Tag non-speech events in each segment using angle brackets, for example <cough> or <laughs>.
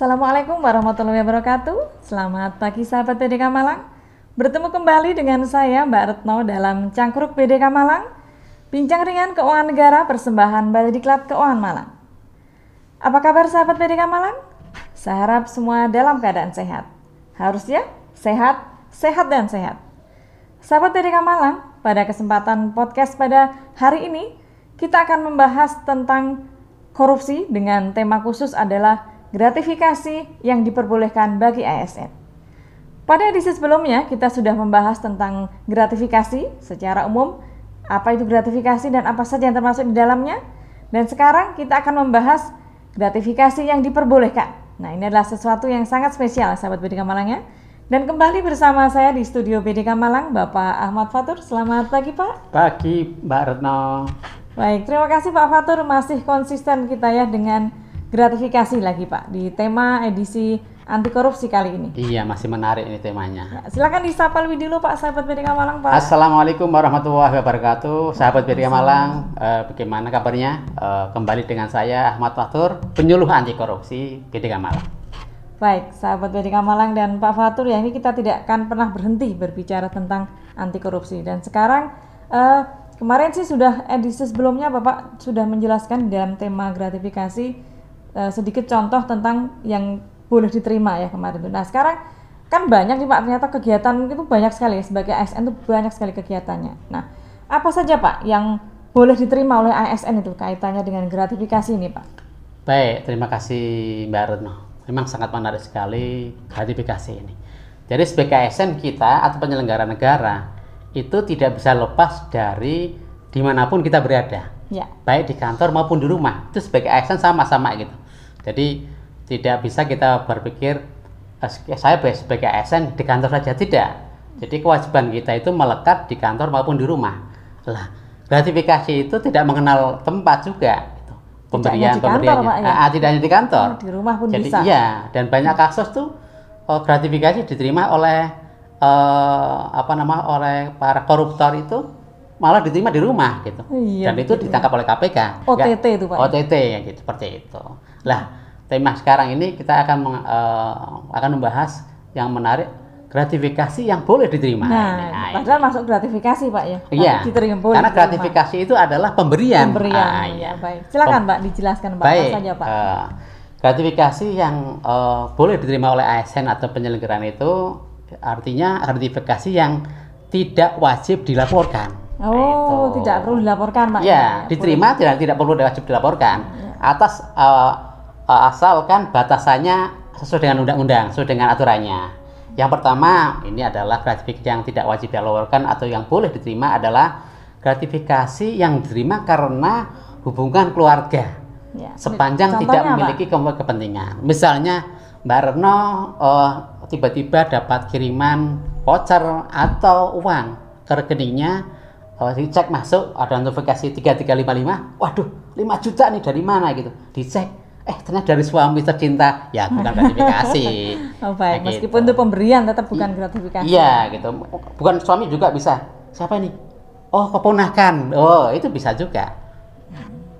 Assalamualaikum warahmatullahi wabarakatuh. Selamat pagi sahabat PDK Malang. Bertemu kembali dengan saya Mbak Retno dalam Cangkruk PDK Malang. Bincang ringan keuangan negara persembahan Balai Diklat Keuangan Malang. Apa kabar sahabat PDK Malang? Saya harap semua dalam keadaan sehat. Harusnya sehat, sehat dan sehat. Sahabat PDK Malang, pada kesempatan podcast pada hari ini kita akan membahas tentang korupsi dengan tema khusus adalah gratifikasi yang diperbolehkan bagi ASN. Pada edisi sebelumnya, kita sudah membahas tentang gratifikasi secara umum, apa itu gratifikasi dan apa saja yang termasuk di dalamnya. Dan sekarang kita akan membahas gratifikasi yang diperbolehkan. Nah, ini adalah sesuatu yang sangat spesial, sahabat BDK Malang ya. Dan kembali bersama saya di studio BDK Malang, Bapak Ahmad Fatur. Selamat pagi, Pak. Pagi, Mbak Retno. Baik, terima kasih Pak Fatur masih konsisten kita ya dengan gratifikasi lagi Pak di tema edisi anti korupsi kali ini. Iya, masih menarik ini temanya. Ya, silakan disapa lebih dulu Pak sahabat BDK Malang Pak. Assalamualaikum warahmatullahi wabarakatuh. Sahabat BDK Malang, eh, bagaimana kabarnya? Eh, kembali dengan saya Ahmad Fatur, penyuluh anti korupsi BDK Malang. Baik, sahabat BDK Malang dan Pak Fatur ya ini kita tidak akan pernah berhenti berbicara tentang anti korupsi dan sekarang eh, kemarin sih sudah edisi sebelumnya Bapak sudah menjelaskan dalam tema gratifikasi uh, sedikit contoh tentang yang boleh diterima ya kemarin itu. Nah sekarang kan banyak nih Pak ternyata kegiatan itu banyak sekali sebagai ASN itu banyak sekali kegiatannya. Nah apa saja Pak yang boleh diterima oleh ASN itu kaitannya dengan gratifikasi ini Pak? Baik, terima kasih Mbak Retno. Memang sangat menarik sekali gratifikasi ini. Jadi sebagai ASN kita atau penyelenggara negara itu tidak bisa lepas dari di mana pun kita berada. Ya. Baik di kantor maupun di rumah. Itu sebagai ASN sama-sama gitu. Jadi tidak bisa kita berpikir eh, saya sebagai ASN di kantor saja tidak. Jadi kewajiban kita itu melekat di kantor maupun di rumah. Lah, gratifikasi itu tidak mengenal tempat juga. Gitu. Pemberian pemberian ya? ah, tidak hanya di kantor. Oh, di rumah pun Jadi, bisa. Iya, dan banyak kasus tuh oh, gratifikasi diterima oleh uh, apa nama oleh para koruptor itu malah diterima di rumah gitu. Iya, dan itu ditangkap oleh KPK. OTT ya, itu Pak. OTT ya gitu seperti itu. Lah, tema sekarang ini kita akan uh, akan membahas yang menarik gratifikasi yang boleh diterima. Nah, nah padahal ini. masuk gratifikasi Pak ya. Iya. Diterima boleh. Karena diterima. gratifikasi itu adalah pemberian. Pemberian. Ah, iya. baik. Silakan Pak dijelaskan Pak baik, saja Pak. Uh, gratifikasi yang uh, boleh diterima oleh ASN atau penyelenggaraan itu artinya gratifikasi yang tidak wajib dilaporkan. Oh, itu. tidak perlu dilaporkan, Pak. Ya, diterima tidak tidak perlu wajib dilaporkan. Ya atas uh, asalkan batasannya sesuai dengan undang-undang, sesuai dengan aturannya. Yang pertama, ini adalah gratifikasi yang tidak wajib dilaporkan atau yang boleh diterima adalah gratifikasi yang diterima karena hubungan keluarga. Ya. Sepanjang Contohnya tidak memiliki apa? kepentingan. Misalnya Mbak Reno uh, tiba-tiba dapat kiriman voucher atau uang ke rekeningnya uh, dicek masuk ada notifikasi 3355 waduh 5 juta nih dari mana gitu dicek eh ternyata dari suami tercinta. Ya bukan gratifikasi <laughs> oh baik. Nah, meskipun gitu. itu pemberian tetap bukan gratifikasi. iya gitu. Bukan suami juga bisa. Siapa ini? Oh keponakan. Oh itu bisa juga.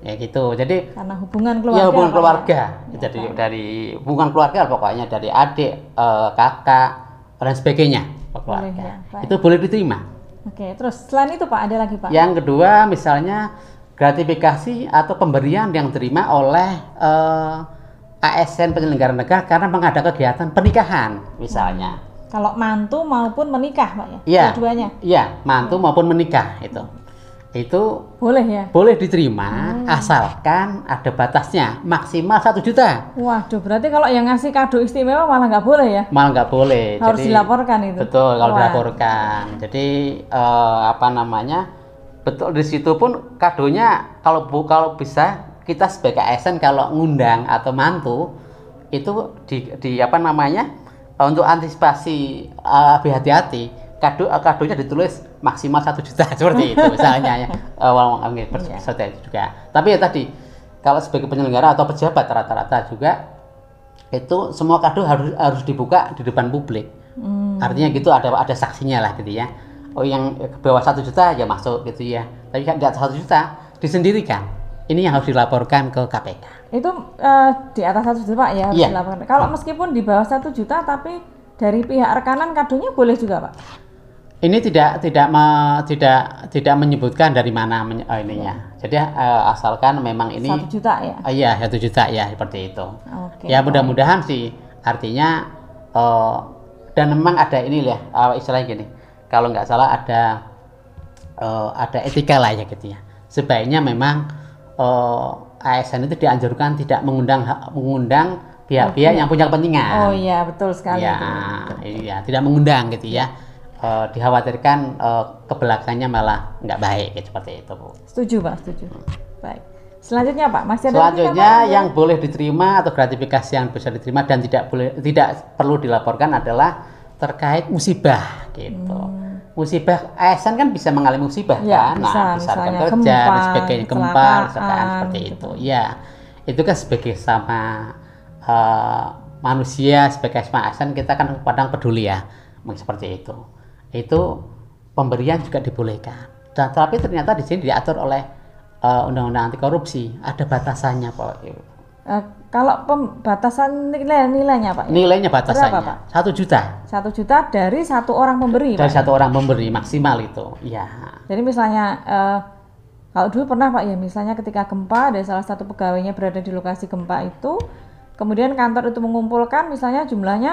Ya gitu. Jadi karena hubungan keluarga ya hubungan keluarga. Ya, jadi baik. dari hubungan keluarga pokoknya dari adik eh, kakak dan sebagainya. Keluarga. boleh, ya, itu boleh diterima. Oke terus selain itu pak ada lagi pak? Yang kedua misalnya gratifikasi atau pemberian yang diterima oleh uh, eh, ASN penyelenggara negara karena mengadakan kegiatan pernikahan misalnya. Kalau mantu maupun menikah, Pak ya? Iya. Keduanya. Iya, mantu hmm. maupun menikah itu. Itu boleh ya? Boleh diterima hmm. asalkan ada batasnya maksimal satu juta. Waduh, berarti kalau yang ngasih kado istimewa malah nggak boleh ya? Malah nggak boleh. Harus Jadi, dilaporkan itu. Betul, kalau Wah. dilaporkan. Jadi uh, apa namanya? Betul di situ pun kadonya kalau bu kalau bisa kita sebagai ASN kalau ngundang atau mantu itu di, di apa namanya untuk antisipasi uh, hati-hati kado uh, kadonya ditulis maksimal satu juta <laughs> seperti itu misalnya ya. Uh, seperti itu juga. Tapi ya tadi kalau sebagai penyelenggara atau pejabat rata-rata juga itu semua kado harus harus dibuka di depan publik. Hmm. artinya gitu ada ada saksinya lah gitu ya oh yang ke bawah satu juta aja masuk gitu ya tapi kan tidak satu juta disendirikan ini yang harus dilaporkan ke KPK. Itu eh, di atas satu juta Pak ya harus Iya. dilaporkan. Kalau meskipun di bawah satu juta tapi dari pihak rekanan kadonya boleh juga Pak. Ini tidak tidak me- tidak tidak menyebutkan dari mana menye- eh, ininya. Jadi eh, asalkan memang ini Satu juta ya. Ah, iya satu juta ya seperti itu. Oke. Ya mudah-mudahan sih artinya eh, dan memang ada ini ya eh, istilahnya gini. Kalau nggak salah ada eh, ada etika lah ya gitu ya. Sebaiknya memang eh, ASN itu dianjurkan tidak mengundang mengundang pihak-pihak yang punya kepentingan. Oh iya betul sekali. Ya, itu. iya, tidak mengundang gitu ya. Eh, dikhawatirkan eh, ke belakangnya malah nggak baik gitu, seperti itu, Bu. Setuju Pak, setuju. Baik. Selanjutnya Pak, masih ada lagi Selanjutnya Pak? yang boleh diterima atau gratifikasi yang bisa diterima dan tidak boleh tidak perlu dilaporkan adalah terkait musibah gitu. Musibah ASN kan bisa mengalami musibah Hmm. Ya, kan, bisa, nah, misalkan misalnya kerja gempa, dan sebagainya, gempa, kecelakaan, seperti gitu. itu. Ya, itu kan sebagai sama eh, manusia sebagai sama ASN kita kan kadang peduli ya, mungkin seperti itu. Itu pemberian juga dibolehkan. Dan tapi ternyata di sini diatur oleh eh, undang-undang anti korupsi ada batasannya Pak. Eh, kalau pembatasan nilai-nilainya Pak, ya? Nilainya batasannya Berapa, Pak? satu juta satu juta dari satu orang pemberi dari Pak. satu orang pemberi maksimal itu. Ya, Jadi misalnya eh, kalau dulu pernah Pak ya, misalnya ketika gempa ada salah satu pegawainya berada di lokasi gempa itu, kemudian kantor itu mengumpulkan misalnya jumlahnya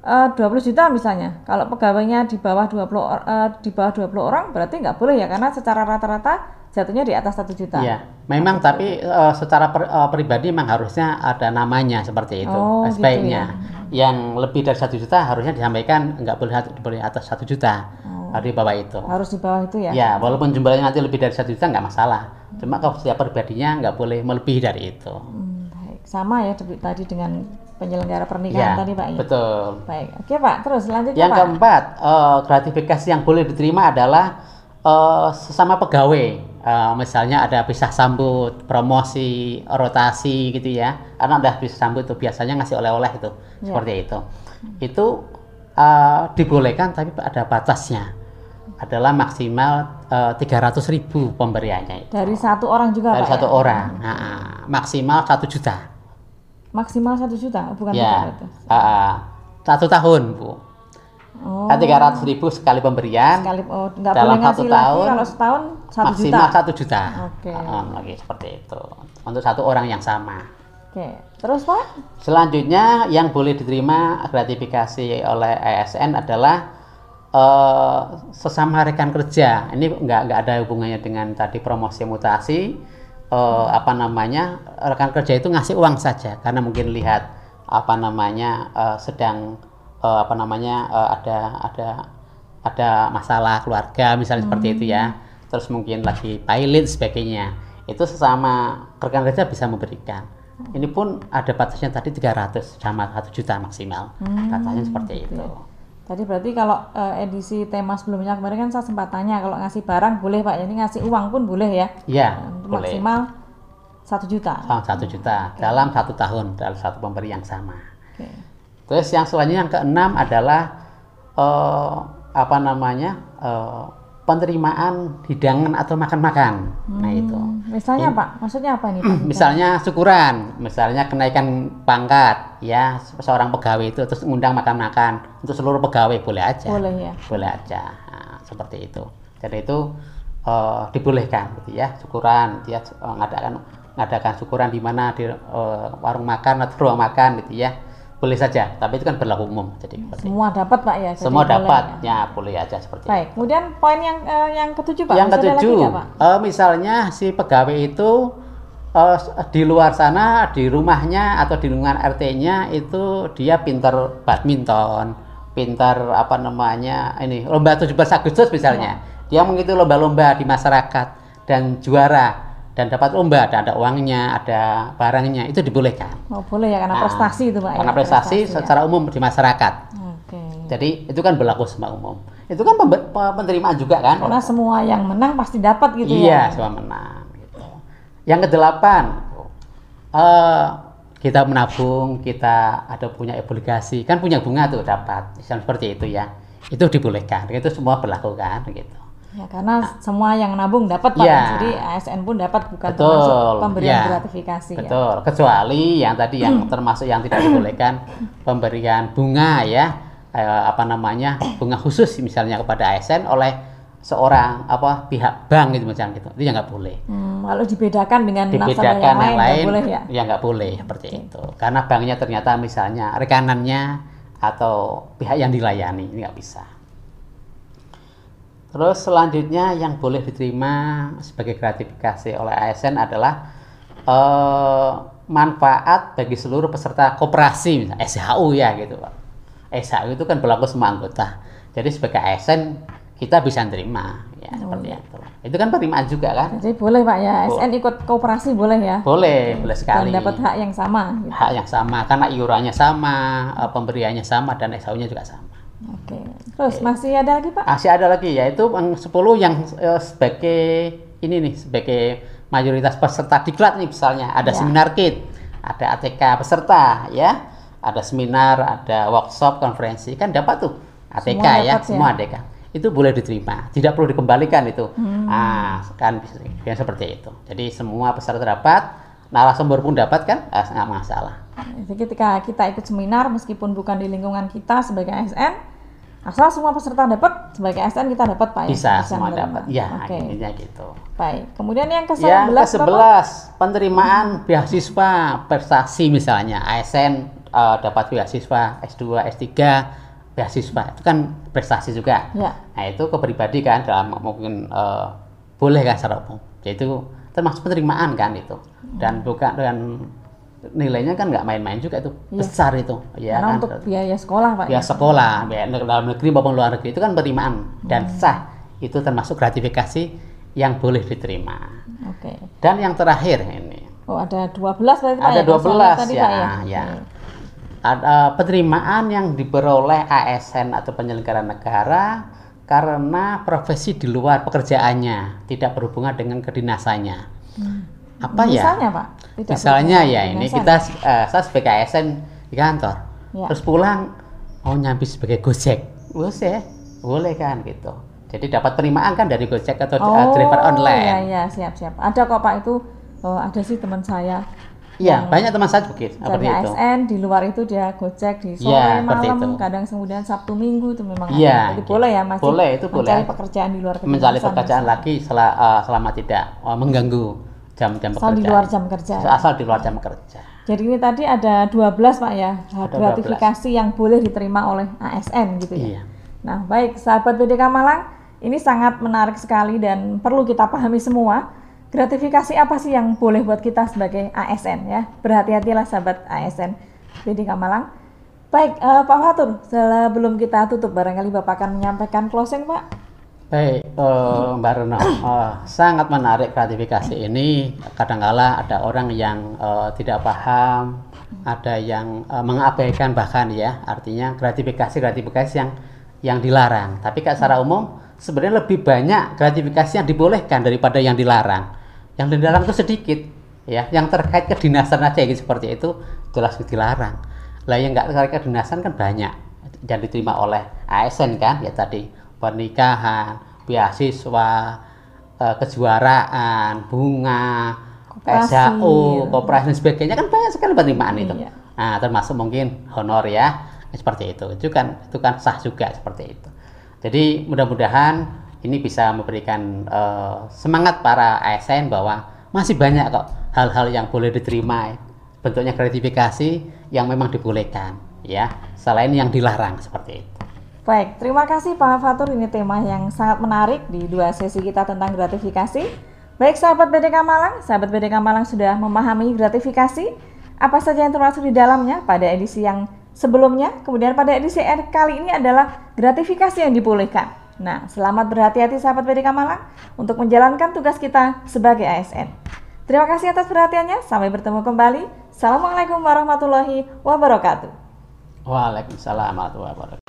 eh, 20 juta misalnya. Kalau pegawainya di bawah 20 or- eh, di bawah 20 orang berarti nggak boleh ya karena secara rata-rata jatuhnya di atas satu juta. Iya, memang tapi eh, secara per- eh, pribadi memang harusnya ada namanya seperti itu. Oh, Eh, gitu Sebaiknya yang lebih dari satu juta harusnya disampaikan nggak boleh boleh atas satu juta harus di bawah itu. Harus di bawah itu ya. Ya, walaupun jumlahnya nanti lebih dari satu juta nggak masalah. Cuma kalau setiap pribadinya nggak boleh melebihi dari itu. Hmm, baik. Sama ya tadi dengan penyelenggara Ya, pernikahan tadi Pak ya. betul. Baik. Oke Pak, terus selanjutnya Yang Pak. keempat, eh, gratifikasi yang boleh diterima adalah eh, sesama pegawai. Eh, misalnya ada pisah sambut, promosi, rotasi gitu ya. Karena ada pisah sambut itu biasanya ngasih oleh-oleh itu, Ya. seperti itu. Itu eh, dibolehkan tapi ada batasnya. Adalah maksimal tiga ratus ribu pemberiannya itu. Dari satu orang juga Dari Pak satu ya? orang. Nah, maksimal satu juta. Maksimal satu juta, bukan Ya, juta itu. eh, satu tahun bu. Oh, Tiga ratus ribu sekali pemberian. sekali oh nggak Dalam boleh satu lagi tahun, kalau setahun satu juta. maksimal satu juta. Oke. Ah, lagi seperti itu untuk satu orang yang sama. Oke, terus Pak? Selanjutnya yang boleh diterima gratifikasi oleh ASN adalah eh, sesama rekan kerja. Ini nggak nggak ada hubungannya dengan tadi promosi mutasi. eh, apa namanya rekan kerja itu ngasih uang saja karena mungkin lihat apa namanya eh, sedang eh, apa namanya eh, ada ada ada masalah keluarga misalnya seperti itu ya. Terus mungkin lagi pilot sebagainya. Itu sesama rekan kerja bisa memberikan. Ini pun ada batasnya tadi 300 sama 1 juta maksimal. Batasnya seperti itu. Tadi berarti kalau eh, edisi tema sebelumnya kemarin kan saya sempat tanya kalau ngasih barang boleh Pak, ini ngasih uang pun boleh ya? Iya, boleh. maksimal satu juta. 1 juta dalam satu tahun dalam satu pemberi yang sama. Oke. Terus yang selanjutnya yang keenam adalah eh, apa namanya eh, penerimaan hidangan atau makan-makan. Nah itu. Hmm, Misalnya Pak, maksudnya apa ini Pak? <clears throat> Misalnya syukuran, misalnya kenaikan pangkat, ya seorang pegawai itu terus ngundang makan-makan untuk seluruh pegawai boleh aja. Boleh ya. boleh aja Nah, seperti itu jadi itu eh, dibolehkan gitu ya syukuran dia eh, ngadakan ngadakan syukuran di mana di eh, warung makan atau ruang makan gitu ya boleh saja tapi itu kan berlaku umum jadi seperti itu. Semua dapat Pak ya? jadi semua boleh dapat ya. ya boleh aja seperti itu Baik, kemudian poin yang eh, yang ketujuh Pak. yang Masih lagi ketujuh nggak, Pak? eh, misalnya si pegawai itu eh, di luar sana di rumahnya atau di lingkungan RT-nya itu dia pintar badminton pintar apa namanya ini lomba 17 Agustus misalnya dia mengikuti lomba-lomba di masyarakat dan juara dan dapat lomba dan ada uangnya ada barangnya itu dibolehkan Oh boleh ya karena Nah, prestasi itu Pak ya? karena prestasi ya. secara umum di masyarakat Oke. jadi itu kan berlaku semua umum itu kan penerimaan juga kan Karena semua yang menang pasti dapat gitu iya, ya? semua menang. Gitu. Yang kedelapan, eh, kita menabung, kita ada punya obligasi, kan punya bunga tuh dapat, seperti itu ya. Itu dibolehkan, itu semua berlaku kan, gitu. Ya, karena semua yang nabung dapat Pak. Iya. Jadi ASN pun dapat bukan Betul, termasuk pemberian ya. gratifikasi ya. Betul, kecuali yang tadi yang <clears throat> termasuk yang tidak dibolehkan pemberian bunga ya, eh, apa namanya bunga khusus misalnya kepada ASN oleh seorang apa pihak bank gitu macam gitu, itu yang nggak boleh. Hmm, lalu dibedakan dengan nasabah Dibedakan yang lain, yang nggak lain, boleh ya. ya nggak boleh seperti itu, karena banknya ternyata misalnya rekanannya atau pihak yang dilayani ini nggak bisa. Terus selanjutnya yang boleh diterima sebagai gratifikasi oleh ASN adalah eh, manfaat bagi seluruh peserta koperasi, misalnya SHU ya gitu Pak. SHU itu kan berlaku semua anggota. Jadi sebagai ASN kita bisa terima ya Oh, seperti iya. itu. Itu kan penerimaan juga kan? Jadi boleh Pak ya, ASN ikut kooperasi boleh ya. Boleh, boleh sekali. Dan dapat hak yang sama. gitu. hak yang sama karena iurannya sama, eh, pemberiannya sama dan SHU-nya juga sama. Oke. Terus masih ada lagi Pak? Masih ada lagi yaitu yang 10 yang eh, sebagai ini nih sebagai mayoritas peserta diklat nih misalnya ada Ya. seminar kit, ada ATK peserta ya, ada seminar, ada workshop, konferensi kan dapat tuh ATK Semua ya, dapat ya. semua ATK. Itu boleh diterima, tidak perlu dikembalikan itu. Hmm. Ah, kan bisa ya, seperti itu. Jadi semua peserta dapat, narasumber pun dapat kan, ah, nggak masalah. Jadi ketika kita ikut seminar meskipun bukan di lingkungan kita sebagai ASN, asal semua peserta dapat sebagai ASN kita dapat Pak ya. Bisa, semua menerima. dapat. Ya, intinya gitu. Baik. Kemudian yang ke-11 Yang Bapak? ke-11 penerimaan beasiswa prestasi misalnya ASN eh, dapat beasiswa S2, S3 beasiswa itu kan prestasi juga. Ya. Nah itu ke pribadi kan dalam mungkin eh, boleh kan secara umum. Yaitu termasuk penerimaan kan itu dan bukan dan nilainya kan nggak main-main juga itu Iya. besar itu ya Karena kan untuk biaya sekolah Pak. ya sekolah baik dalam negeri maupun luar negeri itu kan penerimaan dan Hmm. sah itu termasuk gratifikasi yang boleh diterima. Oke. Dan yang terakhir ini, Oh, ada 12 berarti Pak ada ya? Kalau saya 12 lihat tadi, ya, Pak, ya. ya. Oke. Ada penerimaan yang diperoleh ASN atau penyelenggara negara karena profesi di luar pekerjaannya tidak berhubungan dengan kedinasannya. Apa ya? Misalnya Pak? Tidak Misalnya ya ini sana. kita eh, saya sebagai ASN di kantor, Ya. terus pulang mau nyambi sebagai Gojek, boleh, boleh kan gitu. Jadi dapat penerimaan kan dari Gojek atau eh, driver online. Iya, iya, siap, siap. Ada kok Pak itu, oh, ada sih teman saya. Iya, banyak teman saya begitu seperti Misalnya itu. ASN, di luar itu dia gojek di sore, Iya, seperti malam, itu. kadang kemudian Sabtu Minggu itu memang Iya, ada. Jadi gitu. boleh ya masih Boleh, itu boleh. mencari pekerjaan di luar Mencari pekerjaan misalnya. lagi sel- eh, selama tidak eh, mengganggu jam-jam Asal pekerjaan. di luar jam kerja. Asal di luar jam kerja. Jadi ini tadi ada 12 Pak ya, Ada gratifikasi yang boleh diterima oleh ASN gitu ya. Iya. Nah, baik sahabat BDK Malang, ini sangat menarik sekali dan perlu kita pahami semua. Gratifikasi apa sih yang boleh buat kita sebagai ASN ya? Berhati-hatilah sahabat ASN BDK Malang. Baik, eh, Pak Fatur, sebelum kita tutup barangkali Bapak akan menyampaikan closing, Pak. Baik, eh, Mbak Reno, eh, sangat menarik gratifikasi ini. Kadangkala ada orang yang eh, tidak paham, ada yang eh, mengabaikan bahkan ya, artinya gratifikasi-gratifikasi yang yang dilarang. Tapi kan secara umum sebenarnya lebih banyak gratifikasi yang dibolehkan daripada yang dilarang. Yang dilarang itu sedikit, ya. Yang terkait kedinasan aja gitu seperti itu jelas dilarang. Lah yang nggak terkait kedinasan kan banyak yang diterima oleh ASN kan, ya tadi pernikahan, beasiswa, eh, kejuaraan, bunga, Koperasi, SHU, ya. koperasi dan sebagainya kan banyak sekali penerimaan itu. Iya. Nah, termasuk mungkin honor ya, seperti itu. Itu kan itu kan sah juga seperti itu. Jadi mudah-mudahan ini bisa memberikan eh, semangat para ASN bahwa masih banyak kok hal-hal yang boleh diterima bentuknya gratifikasi yang memang dibolehkan ya selain yang dilarang seperti itu. Baik, terima kasih Pak Fatur. Ini tema yang sangat menarik di dua sesi kita tentang gratifikasi. Baik sahabat BDK Malang, sahabat BDK Malang sudah memahami gratifikasi, apa saja yang termasuk di dalamnya pada edisi yang sebelumnya. Kemudian pada edisi kali ini adalah gratifikasi yang dibolehkan. Nah, selamat berhati-hati sahabat BDK Malang untuk menjalankan tugas kita sebagai ASN. Terima kasih atas perhatiannya. Sampai bertemu kembali. Assalamualaikum warahmatullahi wabarakatuh. Waalaikumsalam warahmatullahi wabarakatuh.